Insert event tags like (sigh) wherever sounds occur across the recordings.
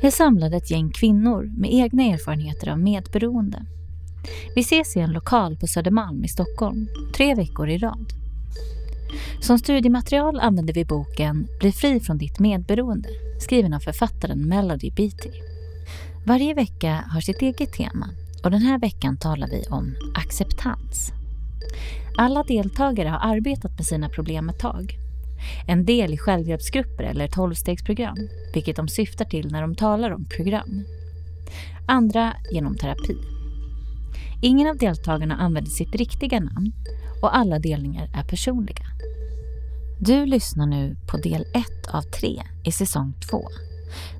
Jag samlade ett gäng kvinnor med egna erfarenheter av medberoende. Vi ses i en lokal på Södermalm i Stockholm, tre veckor i rad. Som studiematerial använder vi boken Bli fri från ditt medberoende, skriven av författaren Melody Beatty. Varje vecka har sitt eget tema och den här veckan talar vi om acceptans. Alla deltagare har arbetat med sina problem ett tag. En del i självhjälpsgrupper eller tolvstegsprogram, vilket de syftar till när de talar om program. Andra genom terapi. Ingen av deltagarna använder sitt riktiga namn och alla delningar är personliga. Du lyssnar nu på del 1 av 3 i säsong 2.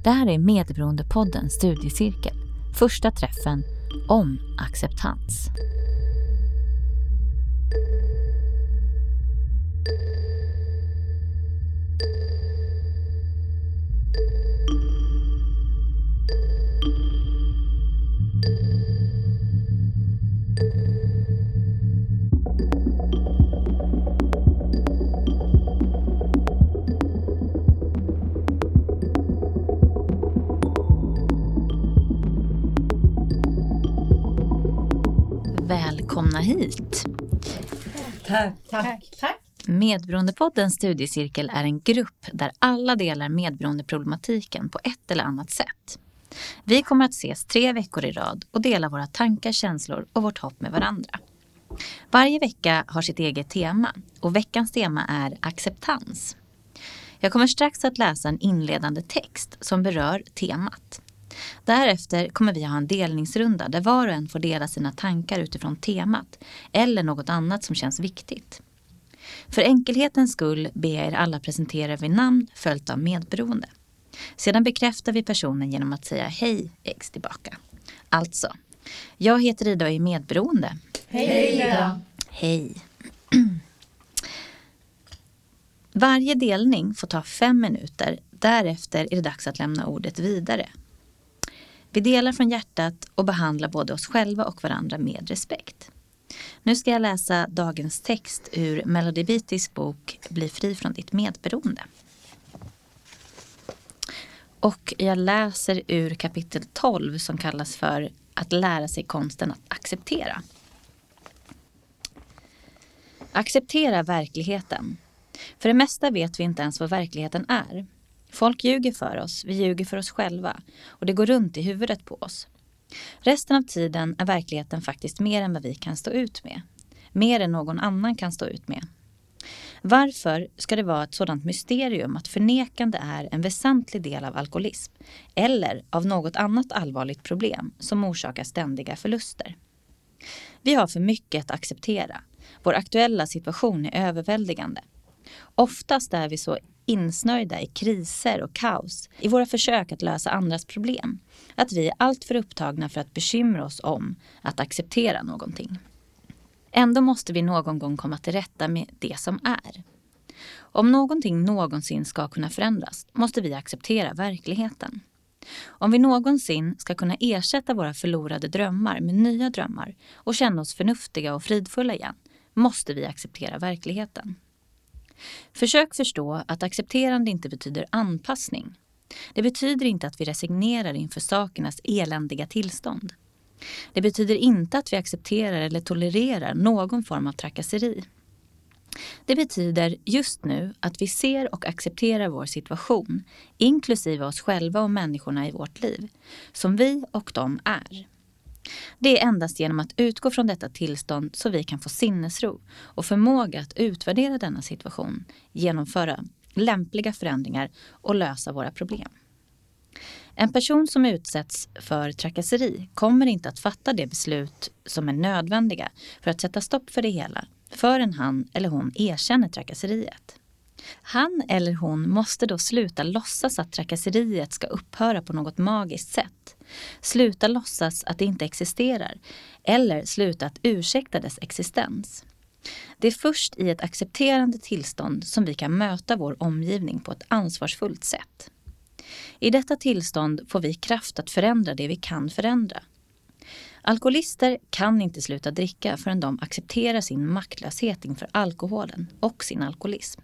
Det här är Medberoendepodden studiecirkel, första träffen om acceptans. Välkomna hit! Tack. Tack. Tack. Medberoendepoddens studiecirkel är en grupp där alla delar medberoendeproblematiken på ett eller annat sätt. Vi kommer att ses tre veckor i rad och dela våra tankar, känslor och vårt hopp med varandra. Varje vecka har sitt eget tema och veckans tema är acceptans. Jag kommer strax att läsa en inledande text som berör temat. Därefter kommer vi ha en delningsrunda där var och en får dela sina tankar utifrån temat eller något annat som känns viktigt. För enkelhetens skull ber jag er alla presentera vid namn följt av medberoende. Sedan bekräftar vi personen genom att säga hej X tillbaka. Alltså, jag heter Ida och är medberoende. Hej Ida. Hej. Varje delning får ta fem minuter. Därefter är det dags att lämna ordet vidare. Vi delar från hjärtat och behandlar både oss själva och varandra med respekt. Nu ska jag läsa dagens text ur Melody Beatys bok Bli fri från ditt medberoende. Och jag läser ur kapitel 12 som kallas för Att lära sig konsten att acceptera. Acceptera verkligheten. För det mesta vet vi inte ens vad verkligheten är. Folk ljuger för oss, vi ljuger för oss själva och det går runt i huvudet på oss. Resten av tiden är verkligheten faktiskt mer än vad vi kan stå ut med. Mer än någon annan kan stå ut med. Varför ska det vara ett sådant mysterium att förnekande är en väsentlig del av alkoholism eller av något annat allvarligt problem som orsakar ständiga förluster? Vi har för mycket att acceptera. Vår aktuella situation är överväldigande. Oftast är vi så insnöjda i kriser och kaos i våra försök att lösa andras problem. Att vi är alltför upptagna för att bekymra oss om att acceptera någonting. Ändå måste vi någon gång komma till rätta med det som är. Om någonting någonsin ska kunna förändras måste vi acceptera verkligheten. Om vi någonsin ska kunna ersätta våra förlorade drömmar med nya drömmar och känna oss förnuftiga och fridfulla igen måste vi acceptera verkligheten. Försök förstå att accepterande inte betyder anpassning. Det betyder inte att vi resignerar inför sakernas eländiga tillstånd. Det betyder inte att vi accepterar eller tolererar någon form av trakasseri. Det betyder just nu att vi ser och accepterar vår situation, inklusive oss själva och människorna i vårt liv, som vi och de är. Det är endast genom att utgå från detta tillstånd så vi kan få sinnesro och förmåga att utvärdera denna situation, genomföra lämpliga förändringar och lösa våra problem. En person som utsätts för trakasseri kommer inte att fatta de beslut som är nödvändiga för att sätta stopp för det hela förrän han eller hon erkänner trakasseriet. Han eller hon måste då sluta låtsas att trakasseriet ska upphöra på något magiskt sätt. Sluta låtsas att det inte existerar eller sluta att ursäkta dess existens. Det är först i ett accepterande tillstånd som vi kan möta vår omgivning på ett ansvarsfullt sätt. I detta tillstånd får vi kraft att förändra det vi kan förändra. Alkoholister kan inte sluta dricka förrän de accepterar sin maktlöshet inför alkoholen och sin alkoholism.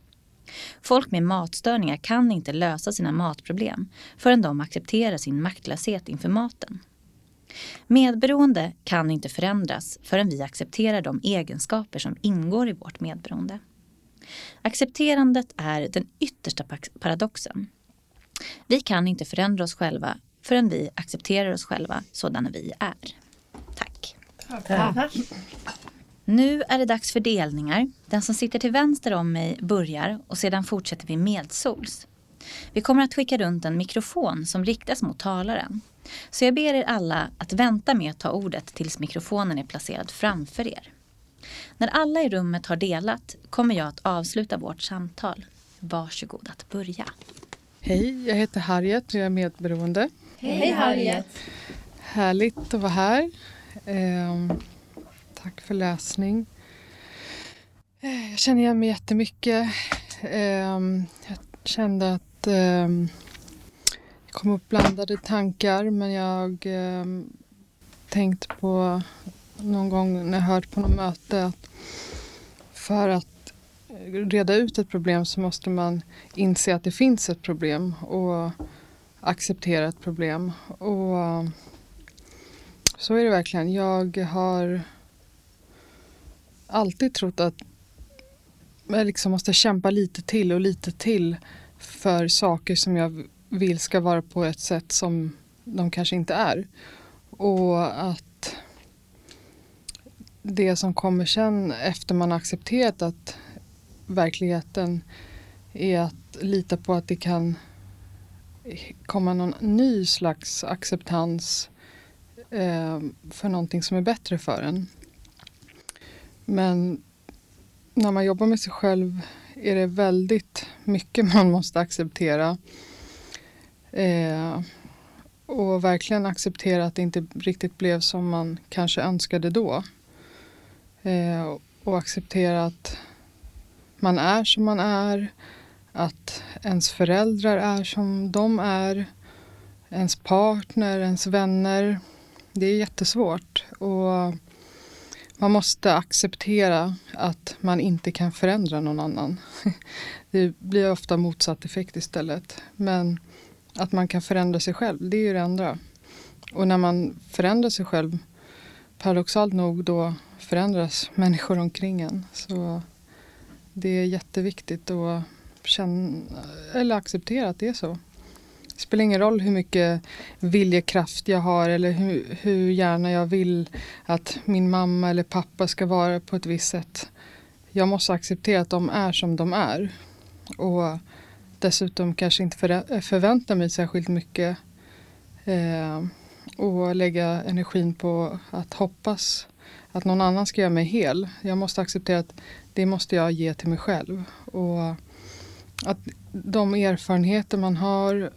Folk med matstörningar kan inte lösa sina matproblem förrän de accepterar sin maktlöshet inför maten. Medberoende kan inte förändras förrän vi accepterar de egenskaper som ingår i vårt medberoende. Accepterandet är den yttersta paradoxen. Vi kan inte förändra oss själva förrän vi accepterar oss själva sådana vi är. Tack. Tack. Nu är det dags för delningar. Den som sitter till vänster om mig börjar och sedan fortsätter vi medsols. Vi kommer att skicka runt en mikrofon som riktas mot talaren. Så jag ber er alla att vänta med att ta ordet tills mikrofonen är placerad framför er. När alla i rummet har delat kommer jag att avsluta vårt samtal. Varsågod att börja. Hej, jag heter Harriet och jag är medberoende. Hej Harriet! Härligt att vara här. Tack för läsning. Eh, jag känner igen mig jättemycket. Ehm, jag kände att ehm, jag det kom upp blandade tankar men jag ehm, tänkte på någon gång när jag hört på något möte att för att reda ut ett problem så måste man inse att det finns ett problem och acceptera ett problem. Och så är det verkligen. Jag har alltid trott att jag liksom måste kämpa lite till och lite till för saker som jag vill ska vara på ett sätt som de kanske inte är. Och att det som kommer sen efter man accepterat att verkligheten är att lita på att det kan komma någon ny slags acceptans eh, för någonting som är bättre för en. Men när man jobbar med sig själv är det väldigt mycket man måste acceptera. Eh, och verkligen acceptera att det inte riktigt blev som man kanske önskade då. Eh, och acceptera att man är som man är. Att ens föräldrar är som de är. Ens partner, ens vänner. Det är jättesvårt. Och man måste acceptera att man inte kan förändra någon annan. (laughs) Det blir ofta motsatt effekt istället. Men att man kan förändra sig själv, det är ju det andra. Och när man förändrar sig själv, paradoxalt nog, då förändras människor omkring en. Så det är jätteviktigt att känna, eller acceptera att det är så. Det spelar ingen roll hur mycket viljekraft jag har eller hur, hur gärna jag vill att min mamma eller pappa ska vara på ett visst sätt. Jag måste acceptera att de är som de är. Och dessutom kanske inte förvänta mig särskilt mycket. Eh, och lägga energin på att hoppas att någon annan ska göra mig hel. Jag måste acceptera att det måste jag ge till mig själv. Och att de erfarenheter man har,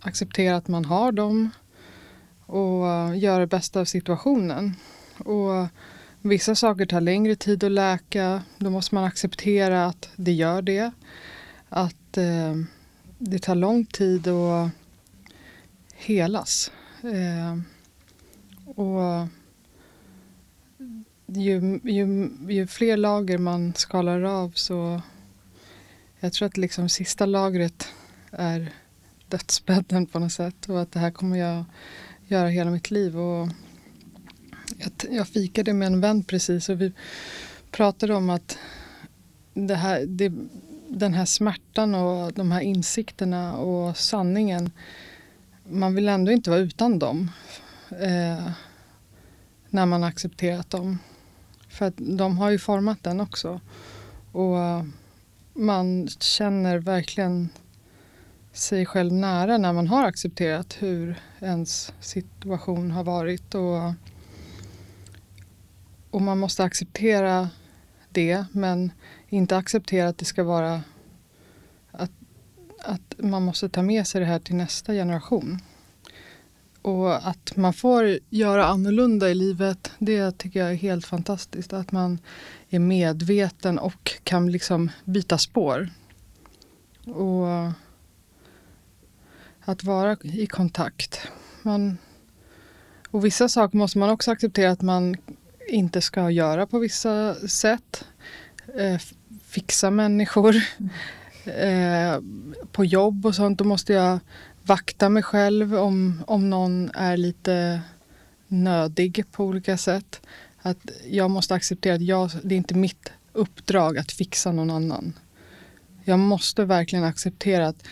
acceptera att man har dem och eh, göra det bästa av situationen. Och vissa saker tar längre tid att läka. Då måste man acceptera att det gör det. Att eh, det tar lång tid att helas. Eh, och ju, ju, ju fler lager man skalar av så jag tror att liksom sista lagret är dödsbädden på något sätt och att det här kommer jag göra hela mitt liv. Och jag, jag fikade med en vän precis och vi pratade om att det här, det, den här smärtan och de här insikterna och sanningen man vill ändå inte vara utan dem eh, när man accepterat dem. För att de har ju format den också. Och man känner verkligen sig själv nära när man har accepterat hur ens situation har varit. Och, och man måste acceptera det men inte acceptera att det ska vara att, att man måste ta med sig det här till nästa generation. Och att man får göra annorlunda i livet, det tycker jag är helt fantastiskt. Att man är medveten och kan liksom byta spår. Och att vara i kontakt. Man, och vissa saker måste man också acceptera att man inte ska göra på vissa sätt. Eh, fixa människor. eh, på jobb och sånt, då måste jag vakta mig själv om, om någon är lite nödig på olika sätt. Att jag måste acceptera att jag, det är inte mitt uppdrag att fixa någon annan. Jag måste verkligen acceptera att,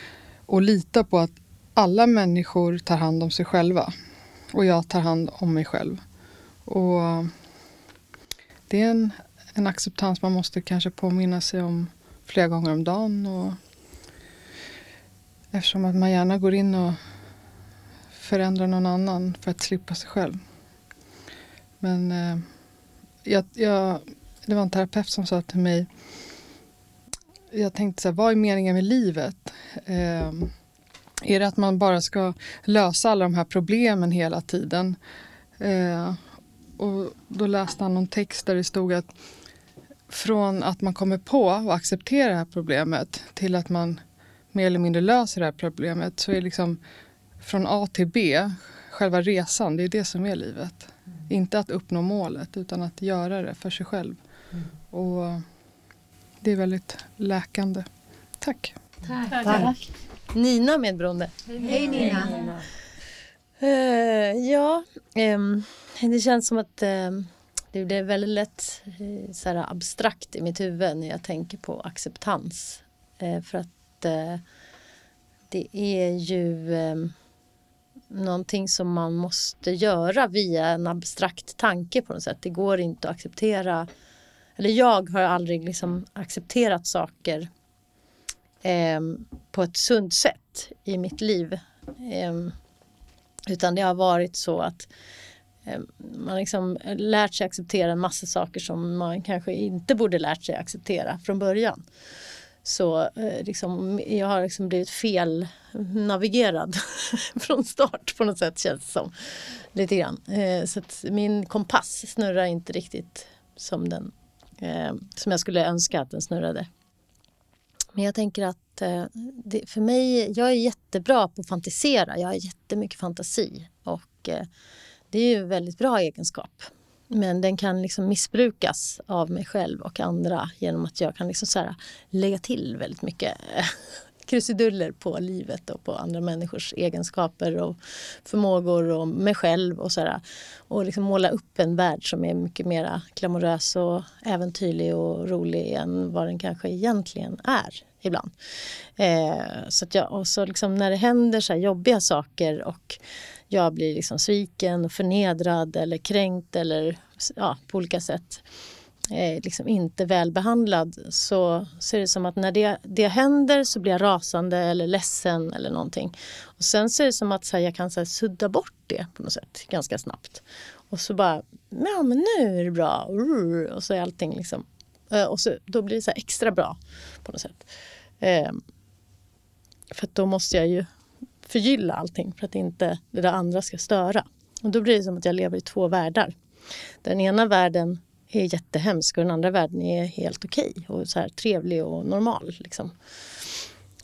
och lita på att alla människor tar hand om sig själva. Och jag tar hand om mig själv. Och det är en, en acceptans man måste kanske påminna sig om flera gånger om dagen. Och eftersom att man gärna går in och förändrar någon annan för att slippa sig själv. Men eh, jag, jag, det var en terapeut som sa till mig jag tänkte så här, vad är meningen med livet? Eh, är det att man bara ska lösa alla de här problemen hela tiden? Eh, och då läste han någon text där det stod att från att man kommer på och accepterar det här problemet till att man mer eller mindre löser det här problemet så är liksom från A till B, själva resan, det är det som är livet. Mm. Inte att uppnå målet utan att göra det för sig själv. Mm. Och det är väldigt läkande. Tack. Tack. Tack. Nina Medberoende. Hej Nina. Uh, ja, um, det känns som att um, det blir väldigt lätt uh, så här abstrakt i mitt huvud när jag tänker på acceptans. Uh, för att det är ju um, någonting som man måste göra via en abstrakt tanke på något sätt. Det går inte att acceptera eller jag har aldrig liksom accepterat saker eh, på ett sunt sätt i mitt liv. Eh, utan det har varit så att eh, man liksom lärt sig acceptera en massa saker som man kanske inte borde lärt sig acceptera från början. Så eh, liksom, jag har liksom blivit fel navigerad (laughs) från start på något sätt känns det som. Lite grann. Eh, så att min kompass snurrar inte riktigt som den ehm, som jag skulle önska att den snurrade. Men jag tänker att eh, det, för mig, jag är jättebra på att fantisera. Jag har jättemycket fantasi och eh, det är ju en väldigt bra egenskap. Men den kan liksom missbrukas av mig själv och andra genom att jag kan liksom så här, lägga till väldigt mycket (laughs) krusiduller på livet och på andra människors egenskaper och förmågor och mig själv och sådär. Och liksom måla upp en värld som är mycket mer glamorös och äventyrlig och rolig än vad den kanske egentligen är ibland. Eh, så att jag, och så liksom när det händer så jobbiga saker och jag blir liksom sviken och förnedrad eller kränkt eller ja, på olika sätt Eh, liksom inte välbehandlad så, ser är det som att när det, det händer så blir jag rasande eller ledsen eller någonting. Och sen så är det som att här, jag kan så här, sudda bort det på något sätt ganska snabbt. Och så bara, ja men nu är det bra. Och så är allting liksom, eh, och så, då blir det så extra bra på något sätt. Eh, för då måste jag ju förgylla allting för att inte det där andra ska störa. Och då blir det som att jag lever i två världar. Den ena världen är jättehemsk och den andra världen är helt okej okay och så här trevlig och normal. Liksom.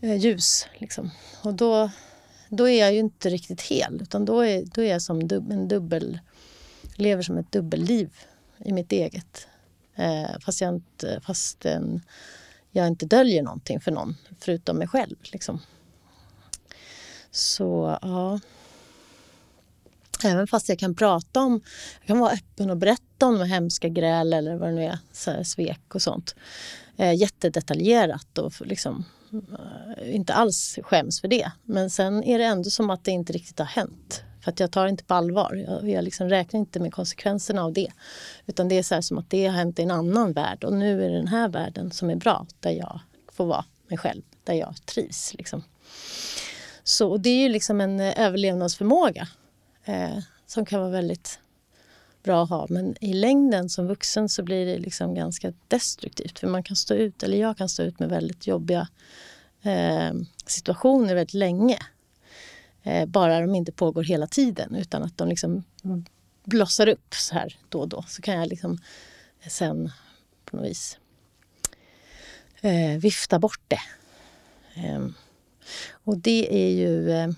Eh, ljus, liksom. Och då, då är jag ju inte riktigt hel utan då är, då är jag som dub, en dubbel, lever som ett dubbelliv i mitt eget. Eh, fast jag inte, fast en, jag inte döljer någonting för någon förutom mig själv. Liksom. Så ja, Även fast jag kan prata om, jag kan vara öppen och berätta om de hemska gräl eller vad det nu är, så här, svek och sånt. Eh, jättedetaljerat och liksom, eh, inte alls skäms för det. Men sen är det ändå som att det inte riktigt har hänt. För att jag tar det inte på allvar. Jag, jag liksom räknar inte med konsekvenserna av det. Utan det är så som att det har hänt i en annan värld och nu är det den här världen som är bra. Där jag får vara mig själv, där jag trivs. Liksom. Så det är ju liksom en eh, överlevnadsförmåga eh, som kan vara väldigt bra att ha. Men i längden som vuxen så blir det liksom ganska destruktivt. För man kan stå ut, eller jag kan stå ut med väldigt jobbiga eh, situationer väldigt länge. Eh, bara de inte pågår hela tiden utan att de liksom blossar upp så här då och då. Så kan jag liksom sen på något vis eh, vifta bort det. Eh, och det är ju eh,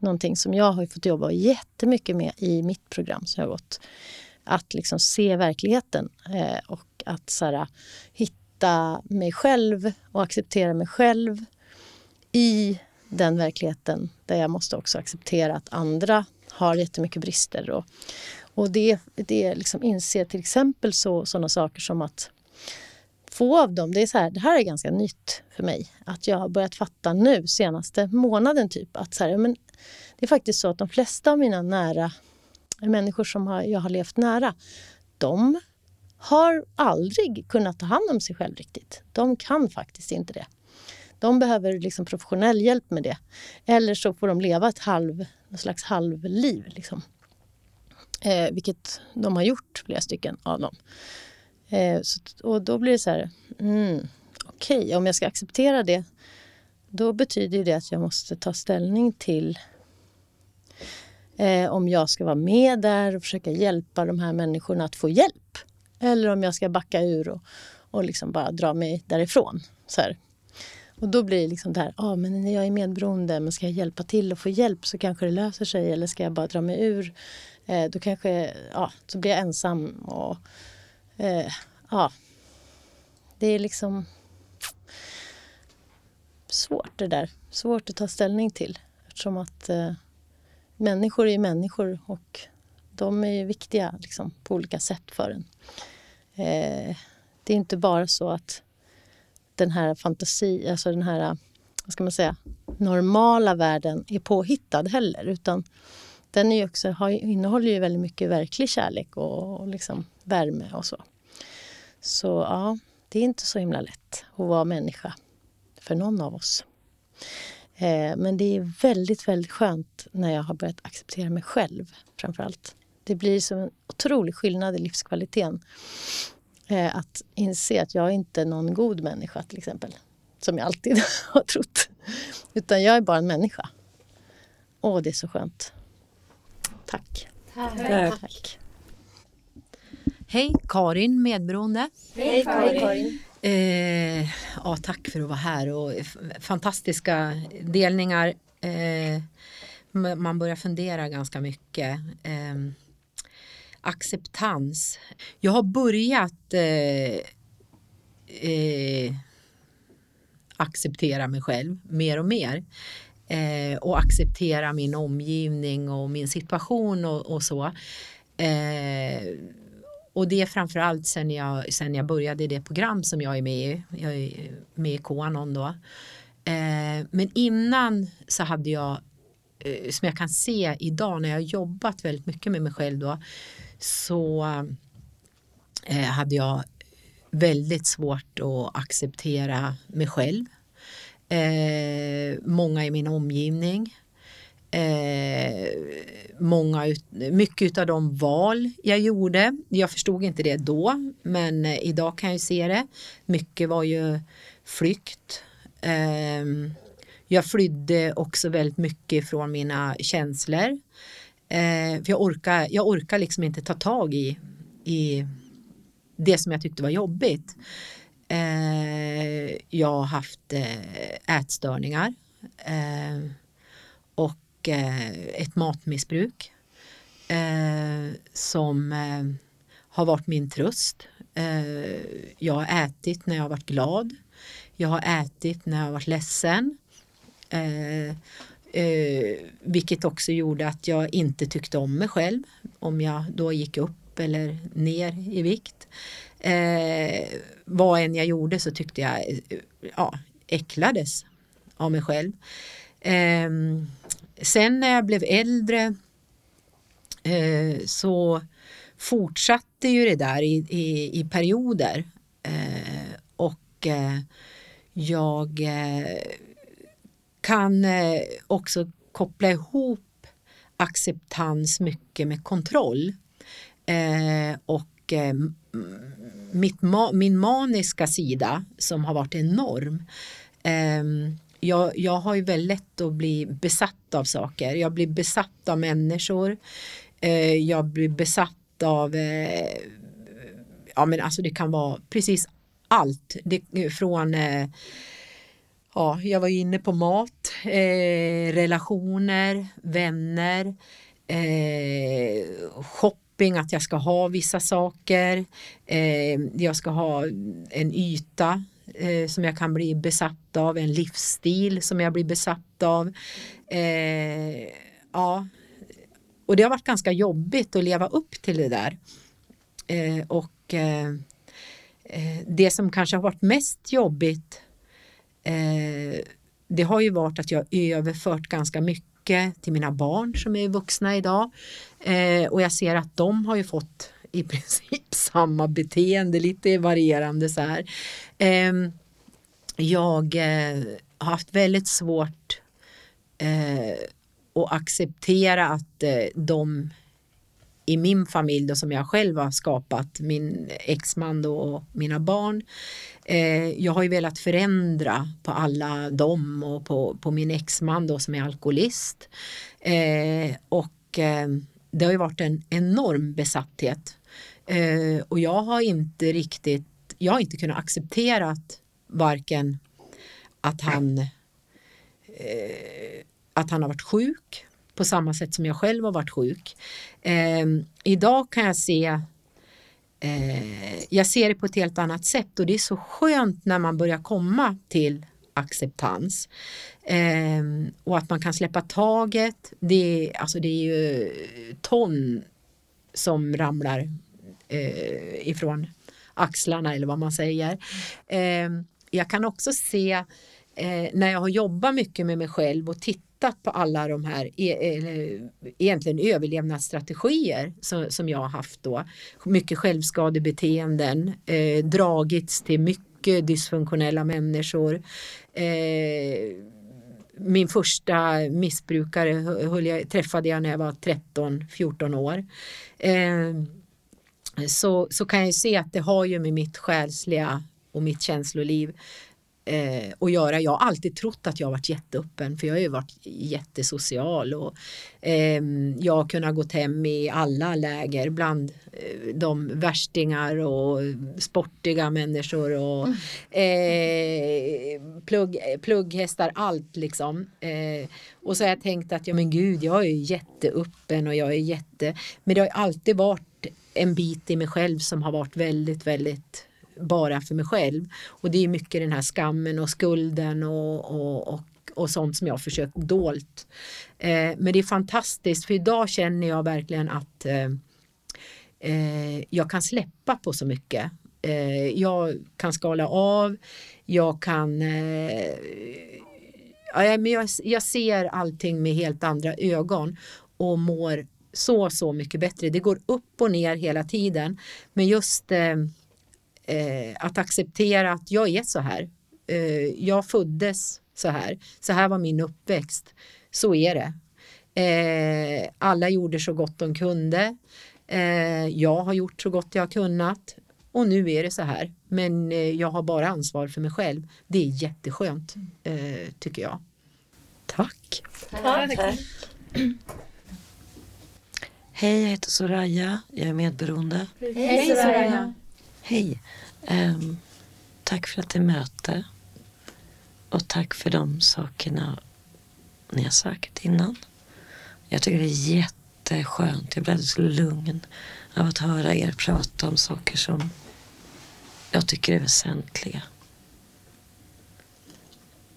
någonting som jag har fått jobba jättemycket med i mitt program som jag har gått. Att liksom se verkligheten eh, och att så här, hitta mig själv och acceptera mig själv i den verkligheten där jag måste också acceptera att andra har jättemycket brister. Och, och det, det liksom inser till exempel så, sådana saker som att få av dem, det är så här, det här är ganska nytt för mig. Att jag har börjat fatta nu, senaste månaden typ, att så här, men det är faktiskt så att de flesta av mina nära människor som har, jag har levt nära, de har aldrig kunnat ta hand om sig själv riktigt. De kan faktiskt inte det. De behöver liksom professionell hjälp med det. Eller så får de leva ett halv, någon slags halvliv. Liksom. Eh, vilket de har gjort, flera stycken av dem. Eh, så, och då blir det så här, mm, okej, okay, om jag ska acceptera det då betyder det att jag måste ta ställning till eh, om jag ska vara med där och försöka hjälpa de här människorna att få hjälp. Eller om jag ska backa ur och, och liksom bara dra mig därifrån. Så här. Och då blir det liksom det här, ah, men när jag är medberoende, men ska jag hjälpa till och få hjälp så kanske det löser sig. Eller ska jag bara dra mig ur? Eh, då kanske, ja, så blir jag ensam. Och, eh, ja, det är liksom svårt det där. Svårt att ta ställning till. Eftersom att eh, människor är människor och de är viktiga liksom, på olika sätt för en. Eh, det är inte bara så att den här fantasi, alltså den här vad ska man säga, normala världen är påhittad heller. Utan den är också, har, innehåller ju väldigt mycket verklig kärlek och, och liksom värme och så. Så ja, det är inte så himla lätt att vara människa för någon av oss. Eh, men det är väldigt, väldigt skönt när jag har börjat acceptera mig själv framför allt. Det blir som en otrolig skillnad i livskvaliteten. Eh, att inse att jag är inte är någon god människa till exempel. Som jag alltid (laughs) har trott. Utan jag är bara en människa. Åh, det är så skönt. Tack. Tack. Tack. Hej, Karin, medberoende. Hej Karin. Eh, ja, tack för att vara här och fantastiska delningar. Eh, man börjar fundera ganska mycket. Eh, acceptans. Jag har börjat eh, eh, acceptera mig själv mer och mer. Eh, och acceptera min omgivning och min situation och, och så. Eh, och det är framförallt sen jag, sen jag började i det program som jag är med i. Jag är med i Qanon då. Eh, men innan så hade jag, eh, som jag kan se idag när jag jobbat väldigt mycket med mig själv då, så eh, hade jag väldigt svårt att acceptera mig själv. Eh, många i min omgivning. Eh, många, mycket av de val jag gjorde, jag förstod inte det då, men eh, idag kan jag se det. Mycket var ju flykt. Eh, jag flydde också väldigt mycket från mina känslor. Eh, för jag orkar, jag orkar liksom inte ta tag i, i det som jag tyckte var jobbigt. Eh, jag har haft eh, ätstörningar eh, och Eh, ett matmissbruk eh, som eh, har varit min tröst. jag har ätit när jag har varit glad. Jag har ätit när jag har varit ledsen. Eh, vilket också gjorde att jag inte tyckte om mig själv om jag då gick upp eller ner i vikt. Eh, vad än jag gjorde så tyckte jag ja, äcklades av mig själv. Eh, sen när jag blev äldre eh, så fortsatte ju det där i, i, i perioder. Eh, och eh, jag eh, kan eh, också koppla ihop acceptans mycket med kontroll. Eh, och eh, mitt ma min maniska sida som har varit enorm. Ehm, jag, jag har ju väldigt lätt att bli besatt av saker. Jag blir besatt av människor. Eh, jag blir besatt av eh, ja men alltså det kan vara precis allt. Det, från eh, ja, jag var inne på mat, eh, relationer, vänner, eh, shopping, att jag ska ha vissa saker. Eh, jag ska ha en yta eh, som jag kan bli besatt av, en livsstil som jag blir besatt av. Eh, ja, och det har varit ganska jobbigt att leva upp till det där. Eh, och eh, eh det som kanske har varit mest jobbigt eh, det har ju varit att jag överfört ganska mycket till mina barn som är vuxna idag. Eh, och jag ser att de har ju fått i princip (laughs) samma beteende, lite varierande så här. Ehm, jag eh, har haft väldigt svårt eh, att acceptera att eh, de i min familj då, som jag själv har skapat, min exman då och mina barn. Eh, jag har ju velat förändra på alla dem och på, på min exman då som är alkoholist. Eh, och eh, det har ju varit en enorm besatthet. Eh, och jag har inte riktigt, jag har inte kunnat acceptera att varken att han eh, att han har varit sjuk på samma sätt som jag själv har varit sjuk. Eh, idag kan jag se eh, jag ser det på ett helt annat sätt och det är så skönt när man börjar komma till acceptans eh, och att man kan släppa taget. Det, alltså det är ju ton som ramlar eh, ifrån axlarna eller vad man säger. Eh, jag kan också se eh, när jag har jobbat mycket med mig själv och tittat på alla de här e, egentligen överlevnadsstrategier som, som jag har haft då. Mycket självskadebeteenden, eh, dragits till mycket dysfunktionella människor. Eh, min första missbrukare höll jag, träffade jag när jag var 13-14 år. Ehm, så, så kan jag se att det har ju med mitt själsliga och mitt känsloliv eh, att göra. Jag har alltid trott att jag varit jätteöppen för jag har ju varit jättesocial och eh, jag har kunnat gått hem i alla läger bland eh, de värstingar och sportiga människor och mm. eh, plugg, plugghästar, allt liksom. Eh, och så har jag tänkt att ja men gud, jag är jätteöppen och jag är jätte, men det har alltid varit en bit i mig själv som har varit väldigt, väldigt bara för mig själv. Och det är mycket den här skammen och skulden och, och, och, och sånt som jag försökt dolt. Eh, men det är fantastiskt för idag känner jag verkligen att eh, eh, jag kan släppa på så mycket. Eh, jag kan skala av, jag kan eh, ja, men jag, jag ser allting med helt andra ögon och mår så, så mycket bättre. Det går upp och ner hela tiden. Men just eh, eh, att acceptera att jag är så här. Eh, jag föddes så här. Så här var min uppväxt. Så är det. Eh, alla gjorde så gott de kunde. Eh, jag har gjort så gott jag har kunnat. Och nu är det så här. Men eh, jag har bara ansvar för mig själv. Det är jätteskönt, eh, tycker jag. Tack. Tack. Tack. Hej, jag heter Soraya. Jag är medberoende. Hej Soraya. Hej. Um, tack för att det är möte. Och tack för de sakerna ni har sagt innan. Jag tycker det är jätteskönt. Jag blir alldeles lugn av att höra er prata om saker som jag tycker är väsentliga.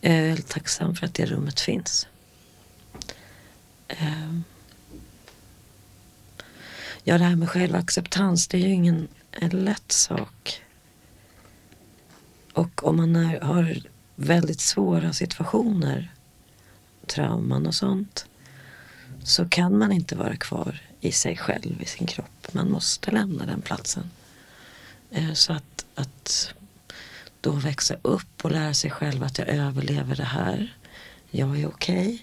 Jag är väldigt tacksam för att det rummet finns. Um, ja, det här med självacceptans, det är ju ingen lätt sak. Och om man är, har väldigt svåra situationer, trauman och sånt, så kan man inte vara kvar i sig själv, i sin kropp. Man måste lämna den platsen. Eh, så att, att då växa upp och lära sig själv att jag överlever det här. Jag är okej. Okay,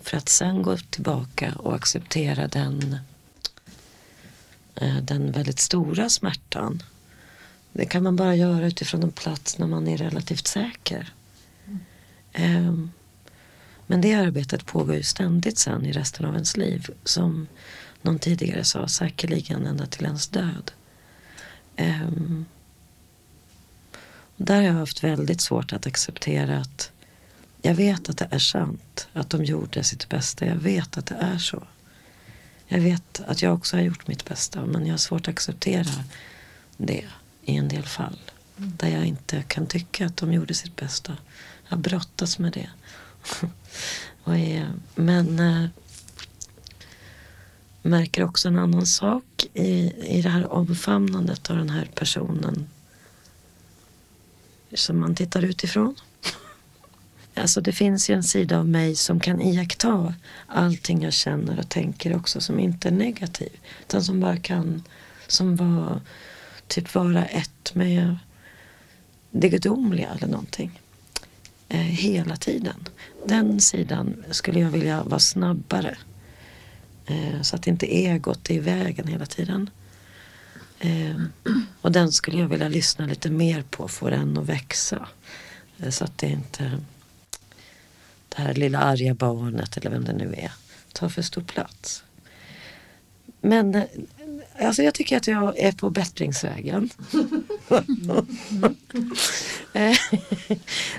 för att sen gå tillbaka och acceptera den Eh, den väldigt stora smärtan. Det kan man bara göra utifrån en plats när man är relativt säker. Mm. Men det arbetet pågår ju ständigt sen i resten av ens liv. Som någon tidigare sa, säkerligen ända till ens död. Ehm, där har jag haft väldigt svårt att acceptera att jag vet att det är sant att de gjorde sitt bästa. Jag vet att det är så. Jag vet att jag också har gjort mitt bästa men jag har svårt att acceptera det i en del fall. Där jag inte kan tycka att de gjorde sitt bästa. Jag har brottats med det. (laughs) Är, men äh, märker också en annan sak i, i det här omfamnandet av den här personen som man tittar utifrån. Alltså det finns ju en sida av mig som kan iaktta allting jag känner och tänker också som inte är negativ. Utan som bara kan som var, typ vara ett med det gudomliga eller någonting. Eh, hela tiden. Den sidan skulle jag vilja vara snabbare. Eh, så att inte egot är i vägen hela tiden. Eh, och den skulle jag vilja lyssna lite mer på, få den att växa. Eh, så att det inte det här lilla arga barnet eller vem det nu är tar för stor plats. Men eh, alltså jag tycker att jag är på bättringsvägen. (laughs) Eh,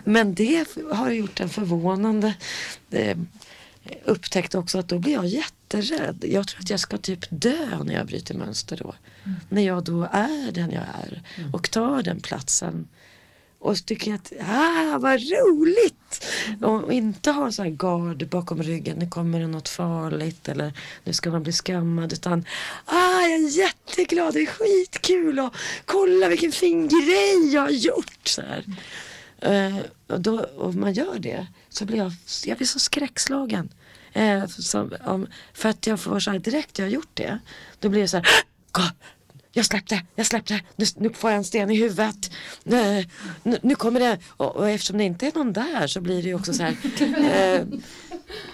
men det har gjort en förvånande eh, upptäckt också att då blir jag jätterädd. Jag tror att jag ska typ dö när jag bryter mönster då. Mm. När jag då är den jag är och tar den platsen och tycker att ah, vad roligt! Och inte ha så här gard bakom ryggen, nu kommer det något farligt eller nu ska man bli skammad utan ah, jag är jätteglad, det är skitkul och kolla vilken fin grej jag har gjort. Så här. Uh, och då, om man gör det så blir jag, jag blir så skräckslagen. Uh, som, um, för att jag får så här, direkt jag har gjort det, då blir det så här jag släppte, jag släppte, nu, nu får jag en sten i huvudet. Nu, nu, nu kommer det, och, och, eftersom det inte är någon där så blir det ju också så här. Eh,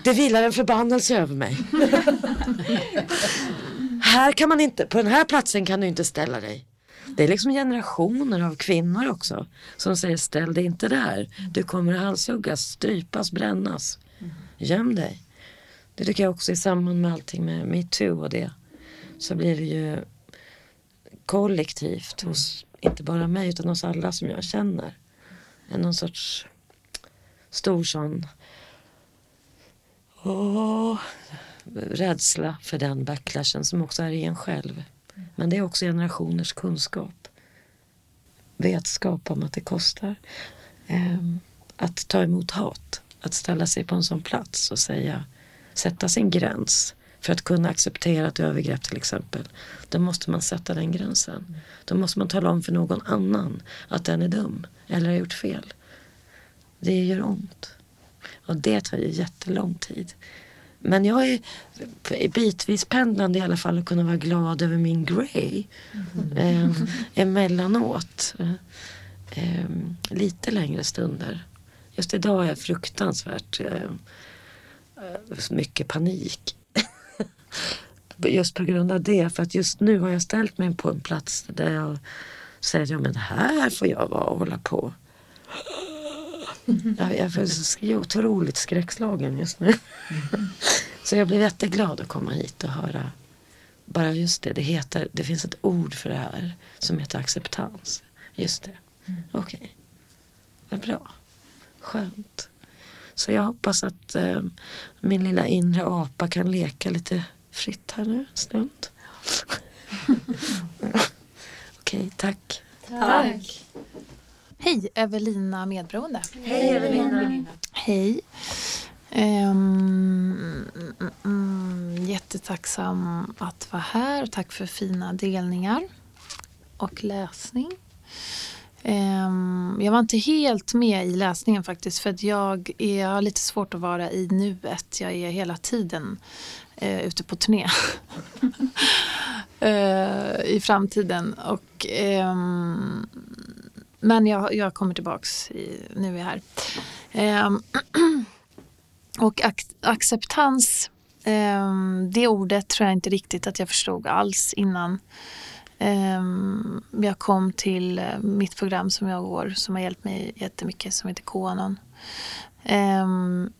det vilar en förbannelse över mig. här kan man inte, på den här platsen kan du inte ställa dig. Det är liksom generationer av kvinnor också som säger ställ dig inte där. Du kommer att halshuggas, strypas, brännas. Göm dig. Det tycker jag också i samband med allting med metoo och det. Så blir det ju kollektivt hos inte bara mig utan hos alla som jag känner. En någon sorts stor sån åh, rädsla för den backlashen som också är i en själv. Men det är också generationers kunskap. Vetskap om att det kostar. Um, att ta emot hat. Att ställa sig på en sån plats och säga, sätta sin gräns. För att kunna acceptera ett övergrepp till exempel. Då måste man sätta den gränsen. Då måste man tala om för någon annan att den är dum eller har gjort fel. Det gör ont. Och det tar ju jättelång tid. Men jag är bitvis pendlande i alla fall att kunna vara glad över min Grey. Mm. Eh, emellanåt. Eh, lite längre stunder. Just idag är jag fruktansvärt eh, mycket panik just på grund av det. För att just nu har jag ställt mig på en plats där jag säger ja men här får jag vara och hålla på. Jag, är otroligt skräckslagen just nu. Så jag blev jätteglad att komma hit och höra bara just det, det, heter, det finns ett ord för det här som heter acceptans. Just det. Okej. Okay. Vad bra. Skönt. Så jag hoppas att eh, min lilla inre apa kan leka lite fritt här nu en stund. (laughs) Okej, okay, tack. Tack. Hej, Evelina Medberoende. Hej Evelina. Hej. Um, mm, mm, jättetacksam att vara här. Tack för fina delningar och läsning. Um, jag var inte helt med i läsningen faktiskt för att jag, är, jag har lite svårt att vara i nuet. Jag är hela tiden eh, ute på turné (laughs) eh, i framtiden. Och, eh, men jag, jag kommer tillbaks, i, nu är jag här. Eh, (clears throat) och ac acceptans, ehm, det ordet tror jag inte riktigt att jag förstod alls innan. Um, jag kom till eh, mitt program som jag går som har hjälpt mig jättemycket som heter Koanon. Um,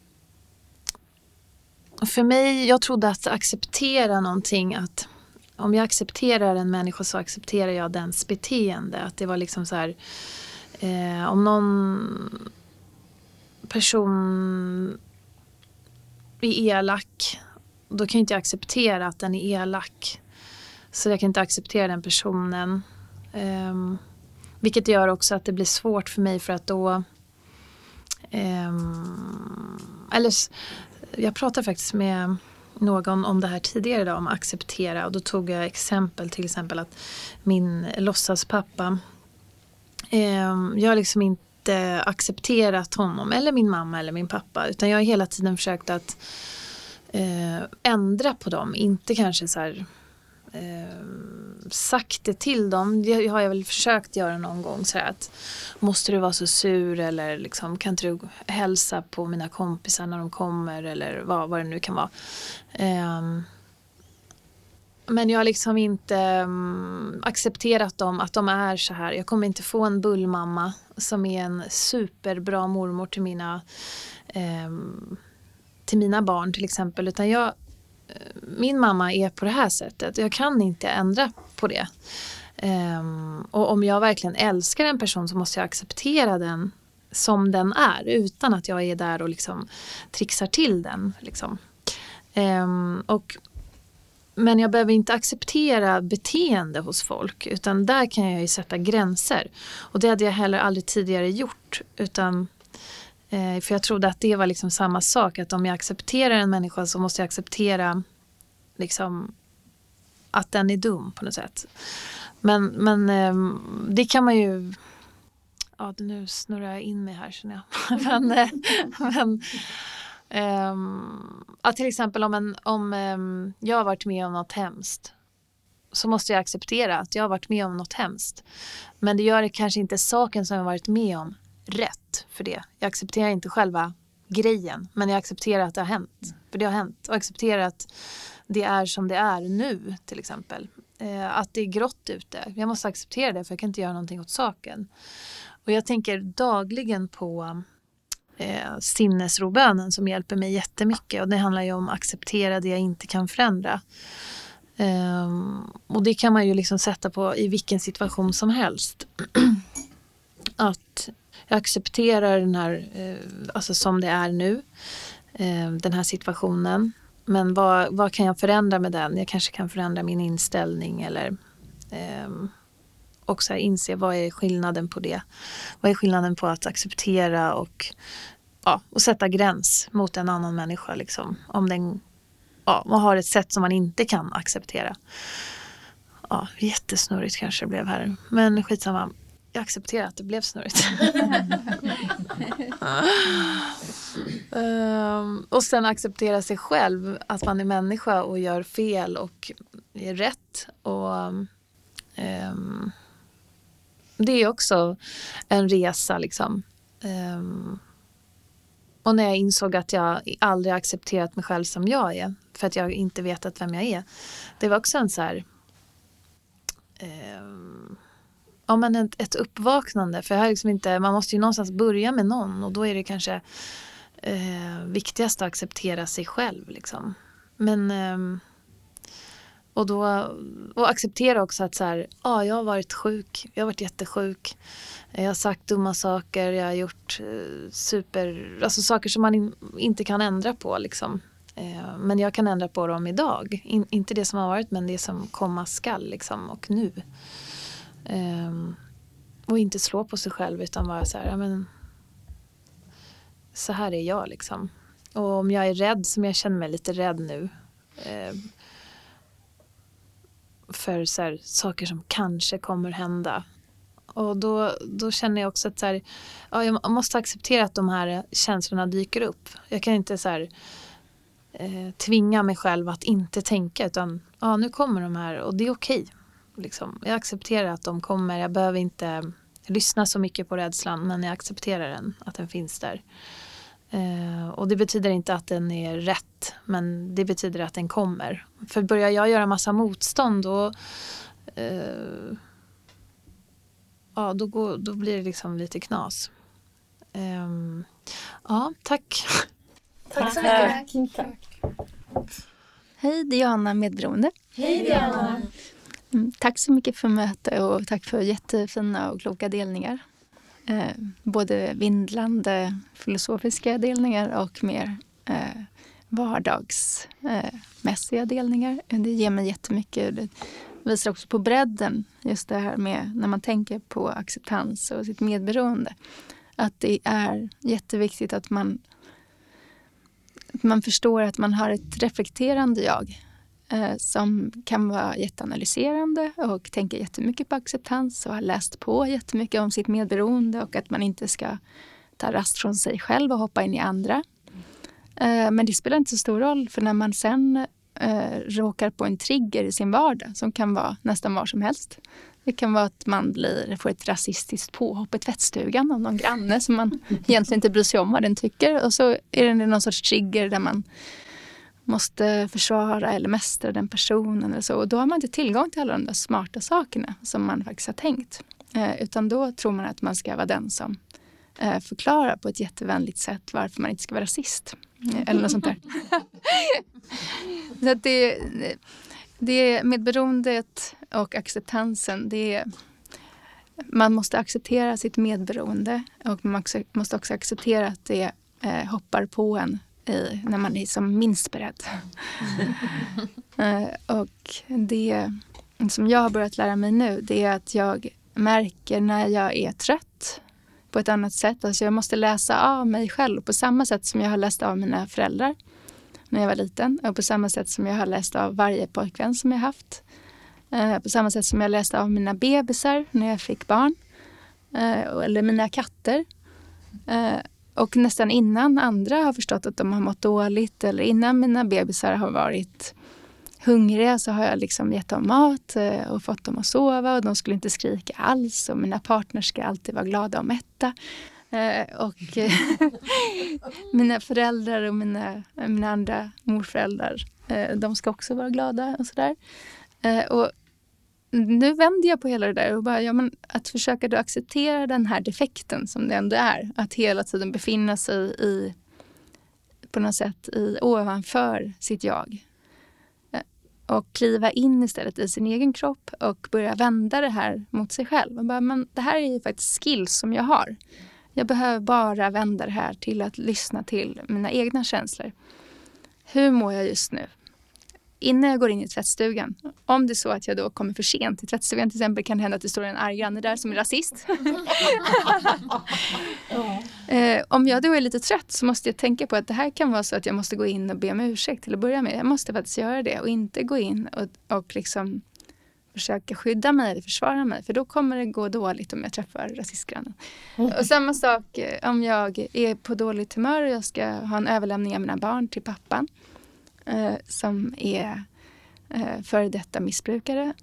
för mig, jag trodde att acceptera någonting att om jag accepterar en människa så accepterar jag dens beteende. Att det var liksom så här eh, om någon person är elak då kan jag inte acceptera att den är elak. Så jag kan inte acceptera den personen. Um, vilket gör också att det blir svårt för mig för att då um, eller jag pratade faktiskt med någon om det här tidigare idag, om att acceptera. Och då tog jag exempel, till exempel att min låtsaspappa, eh, jag har liksom inte accepterat honom eller min mamma eller min pappa. Utan jag har hela tiden försökt att eh, ändra på dem. Inte kanske så här eh, sagt det till dem. Det har jag väl försökt göra någon gång. Så att, måste du vara så sur eller liksom, kan inte du hälsa på mina kompisar när de kommer eller vad, vad det nu kan vara. Eh, men jag har liksom inte um, accepterat dem, att de är så här. Jag kommer inte få en bullmamma som är en superbra mormor till mina, um, till mina barn till exempel. Utan jag, min mamma är på det här sättet. Jag kan inte ändra på det. Um, och om jag verkligen älskar en person så måste jag acceptera den som den är utan att jag är där och liksom trixar till den. Liksom. Um, och, men jag behöver inte acceptera beteende hos folk utan där kan jag ju sätta gränser. Och det hade jag heller aldrig tidigare gjort. Utan Eh, för jag trodde att det var liksom samma sak, att om jag accepterar en människa så måste jag acceptera liksom, att den är dum på något sätt. Men, men eh, det kan man ju... Ja, nu snurrar jag in mig här känner jag. (laughs) men, eh, men ehm, um, att till exempel om, en, om um, jag har varit med om något hemskt så måste jag acceptera att jag har varit med om något hemskt. Men det gör det kanske inte saken som jag har varit med om rätt för det. Jag accepterar inte själva grejen, men jag accepterar att det har hänt. För det har hänt. Och accepterar att det är som det är nu, till exempel. Eh, att det är grått ute. Jag måste acceptera det, för jag kan inte göra någonting åt saken. Och jag tänker dagligen på eh, sinnesrobönen som hjälper mig jättemycket. Och det handlar ju om att acceptera det jag inte kan förändra. Um, och det kan man ju liksom sätta på i vilken situation som helst. (clears throat) att jag accepterar den här, eh, alltså som det är nu, eh, den här situationen. Men vad, vad kan jag förändra med den? Jag kanske kan förändra min inställning eller eh, också inse vad är skillnaden på det? Vad är skillnaden på att acceptera och, ja, och sätta gräns mot en annan människa? Liksom, om den ja, man har ett sätt som man inte kan acceptera. Ja, jättesnurrigt kanske det blev här. Men skitsamma jag accepterar att det blev snurrigt. um, (laughs) och sen acceptera sig själv, att man är människa och gör fel och är rätt. Och um, Det är också en resa liksom. Um, och när jag insåg att jag aldrig accepterat mig själv som jag är, för att jag inte vetat vem jag är. Det var också en så här ja, men ett, ett uppvaknande. För jag liksom inte, man måste ju någonstans börja med någon och då är det kanske eh, viktigast att acceptera sig själv. Liksom. Men, eh, och, då, och acceptera också att så här, ja, jag har varit sjuk, jag har varit jättesjuk. Jag har sagt dumma saker, jag har gjort eh, super, alltså saker som man in, inte kan ändra på. Liksom. Eh, men jag kan ändra på dem idag. In, inte det som har varit men det som komma skall liksom, och nu. Um, och inte slå på sig själv utan vara så här, ja, men, så här är jag liksom. Och om jag är rädd, som jag känner mig lite rädd nu, eh, för så här, saker som kanske kommer hända. Och då, då känner jag också att så här, ja, jag måste acceptera att de här känslorna dyker upp. Jag kan inte så här, eh, tvinga mig själv att inte tänka utan ja, nu kommer de här och det är okej. Liksom, jag accepterar att de kommer. Jag behöver inte lyssna så mycket på rädslan men jag accepterar den, att den finns där. Eh, och det betyder inte att den är rätt men det betyder att den kommer. För börjar jag göra massa motstånd då, eh, ja, då, går, då blir det liksom lite knas. Eh, ja, tack. (laughs) Tack så mycket. Tack. Hej, Diana Medberoende. Hej Diana. Mm, tack så mycket för mötet och tack för jättefina och kloka delningar. Eh, både vindlande filosofiska delningar och mer eh, vardagsmässiga eh, delningar. Det ger mig jättemycket. Det visar också på bredden, just det här med när man tänker på acceptans och sitt medberoende. Att det är jätteviktigt att man, att man förstår att man har ett reflekterande jag Eh, som kan vara jätteanalyserande och tänka jättemycket på acceptans och har läst på jättemycket om sitt medberoende och att man inte ska ta rast från sig själv och hoppa in i andra. Eh, men det spelar inte så stor roll för när man sen eh, råkar på en trigger i sin vardag som kan vara nästan var som helst. Det kan vara att man blir, får ett rasistiskt påhopp i tvättstugan av någon granne som man egentligen inte bryr sig om vad den tycker. Och så är det någon sorts trigger där man måste försvara eller mästra den personen. Eller så. Och då har man inte tillgång till alla de där smarta sakerna som man faktiskt har tänkt. Eh, utan då tror man att man ska vara den som eh, förklarar på ett jättevänligt sätt varför man inte ska vara rasist. Eh, eller något sånt där. (laughs) så att det, det medberoendet och acceptansen, det är, man måste acceptera sitt medberoende och man måste också acceptera att det eh, hoppar på en i, när man är som minst beredd. eh, och det som jag har börjat lära mig nu det är att jag märker när jag är trött på ett annat sätt. Alltså jag måste läsa av mig själv på samma sätt som jag har läst av mina föräldrar när jag var liten och på samma sätt som jag har läst av varje pojkvän som jag haft. Eh, på samma sätt som jag läste av mina bebisar när jag fick barn. Eh, eller mina katter. Och nästan innan andra har förstått att de har mått dåligt eller innan mina bebisar har varit hungriga så har jag liksom gett dem mat eh, och fått dem att sova och de skulle inte skrika alls och mina partners ska alltid vara glada och mätta. Eh, och (laughs) mina föräldrar och mina, mina andra morföräldrar, eh, de ska också vara glada och sådär. Och nu vänder jag på hela det där och bara, ja, men att försöka då acceptera den här defekten som det ändå är. Att hela tiden befinna sig i, på något sätt i, ovanför sitt jag eh, och kliva in istället i sin egen kropp och börja vända det här mot sig själv. Och bara, men det här är ju faktiskt skills som jag har. Jag behöver bara vända det här till att lyssna till mina egna känslor. Hur mår jag just nu? Innan jag går in i tvättstugan, om det är så att jag då kommer för sent till tvättstugan till exempel kan det hända att det står en arg granne där som är rasist. (laughs) eh, om jag då är lite trött så måste jag tänka på att det här kan vara så att jag måste gå in och be om ursäkt till att börja med. Jag måste faktiskt göra det och inte gå in och, och liksom försöka skydda mig eller försvara mig för då kommer det gå dåligt om jag träffar rasistgrannen. Och samma sak eh, om jag är på dåligt humör och jag ska ha en överlämning av mina barn till pappan eh, som är eh, före detta missbrukare,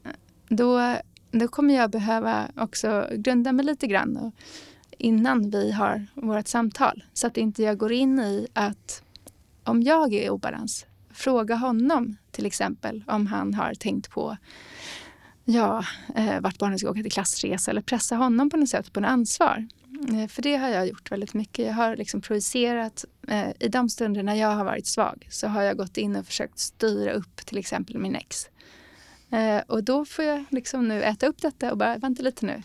då, då kommer jag behöva också grunda mig lite grann och, innan vi har vårt samtal. Så att inte jag går in i att om jag är i obalans, fråga honom till exempel om han har tänkt på ja, eh, vart barnen ska åka till klassresa eller pressa honom på något sätt på något ansvar. Eh, för det har jag gjort väldigt mycket. Jag har liksom projicerat. Eh, I de stunder när jag har varit svag så har jag gått in och försökt styra upp till exempel min ex. Eh, och då får jag liksom nu äta upp detta och bara, vänta lite nu.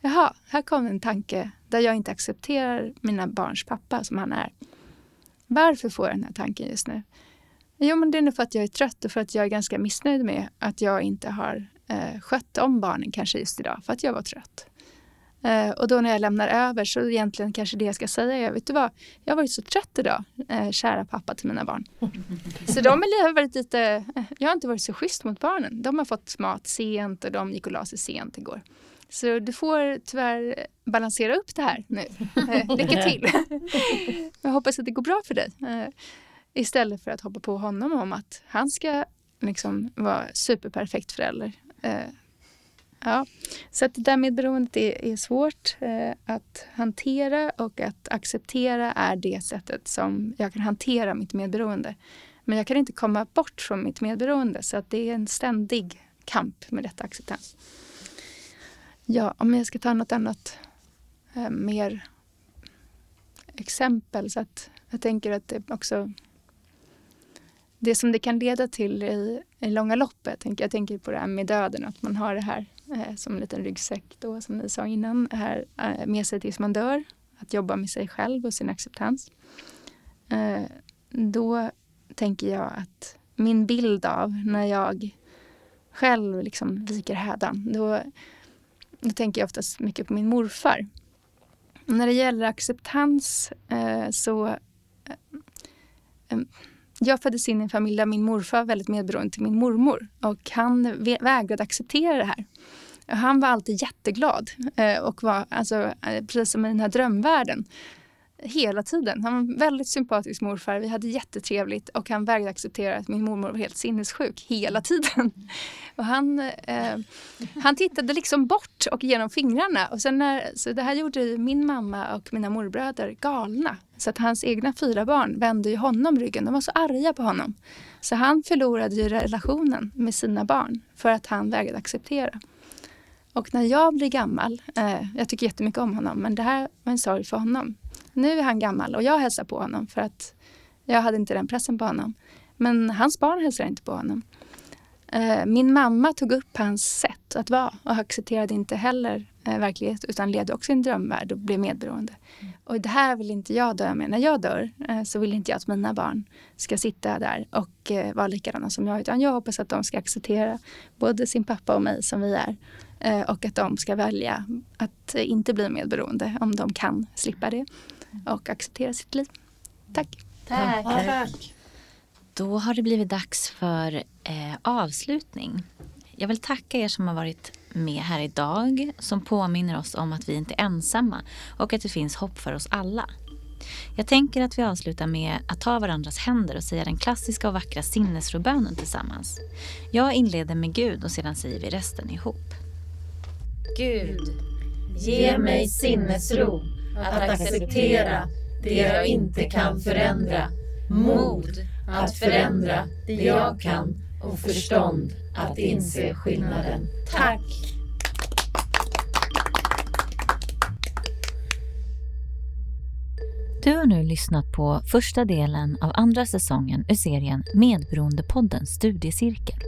Jaha, här kom en tanke där jag inte accepterar mina barns pappa som han är. Varför får jag den här tanken just nu? Jo, men det är nog för att jag är trött och för att jag är ganska missnöjd med att jag inte har eh, skött om barnen kanske just idag för att jag var trött. Eh, och då när jag lämnar över så egentligen kanske det jag ska säga är, vet du vad, jag har varit så trött idag, eh, kära pappa till mina barn. så de har varit lite, eh, jag har inte varit så schysst mot barnen. De har fått mat sent och de gick och la sig sent igår. Så du får tyvärr balansera upp det här nu. Eh, lycka till! jag hoppas att det går bra för dig. Eh, istället för att hoppa på honom om att han ska liksom vara superperfekt förälder. Eh, Ja, så att det där medberoendet är, är svårt eh, att hantera och att acceptera är det sättet som jag kan hantera mitt medberoende. Men jag kan inte komma bort från mitt medberoende så att det är en ständig kamp med detta acceptans. Ja, om jag ska ta något annat eh, mer exempel så att jag tänker att det också det som det kan leda till i, i långa loppet. Jag tänker på det här med döden, att man har det här Eh, som en liten ryggsäck då, som ni sa innan, här, eh, med sig tills man dör. Att jobba med sig själv och sin acceptans. Eh, då, tänker jag att min bild av när jag själv liksom viker hädan, då, då tänker jag oftast mycket på min morfar. När det gäller acceptans så... Jag föddes in i en familj där min morfar var väldigt medberoende till min mormor och han vägrade acceptera det här. Han var alltid jätteglad eh, och var alltså, eh, precis som i den här drömvärlden hela tiden. Han var en väldigt sympatisk morfar. Vi hade jättetrevligt och han vägrade acceptera att min mormor var helt sinnessjuk hela tiden. (laughs) Och han, eh, han tittade liksom bort och genom fingrarna. Och sen när, så det här gjorde min mamma och mina morbröder galna. Så att hans egna fyra barn vände ju honom ryggen. De var så arga på honom. Så han förlorade ju relationen med sina barn för att han vägrade acceptera. Och när jag blir gammal, eh, jag tycker jättemycket om honom, men det här var en sorg för honom. Nu är han gammal och jag hälsar på honom för att jag hade inte den pressen på honom. Men hans barn hälsar inte på honom. Eh, min mamma tog upp hans sätt att vara och accepterade inte heller eh, verklighet utan levde också i en drömvärld och blev medberoende. Mm. Och det här vill inte jag dö med. När jag dör eh, så vill inte jag att mina barn ska sitta där och vara likadana som jag. Utan jag hoppas att de ska acceptera både sin pappa och mig som vi är. Och att de ska välja att inte bli medberoende om de kan slippa det och acceptera sitt liv. Tack. Tack. Tack. Då har det blivit dags för eh, avslutning. Jag vill tacka er som har varit med här idag som påminner oss om att vi inte är ensamma och att det finns hopp för oss alla. Jag tänker att vi avslutar med att ta varandras händer och säga den klassiska och vackra sinnesrobönen tillsammans. Jag inleder med Gud och sedan säger vi resten ihop. Gud, ge mig sinnesro att acceptera det jag inte kan förändra, mod att förändra det jag kan och förstånd att inse skillnaden. Tack! Du har nu lyssnat på första delen av andra säsongen ur serien Medberoendepodden studiecirkel.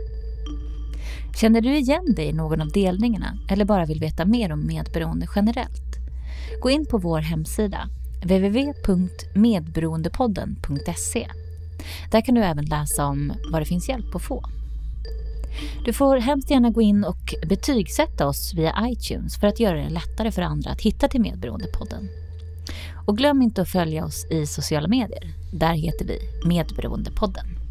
Känner du igen dig i någon av delningarna eller bara vill veta mer om medberoende generellt? Gå in på vår hemsida www.medberoendepodden.se. Där kan du även läsa om var det finns hjälp att få. Du får hemskt gärna gå in och betygsätta oss via iTunes för att göra det lättare för andra att hitta till Medberoendepodden. Och glöm inte att följa oss i sociala medier. Där heter vi Medberoendepodden.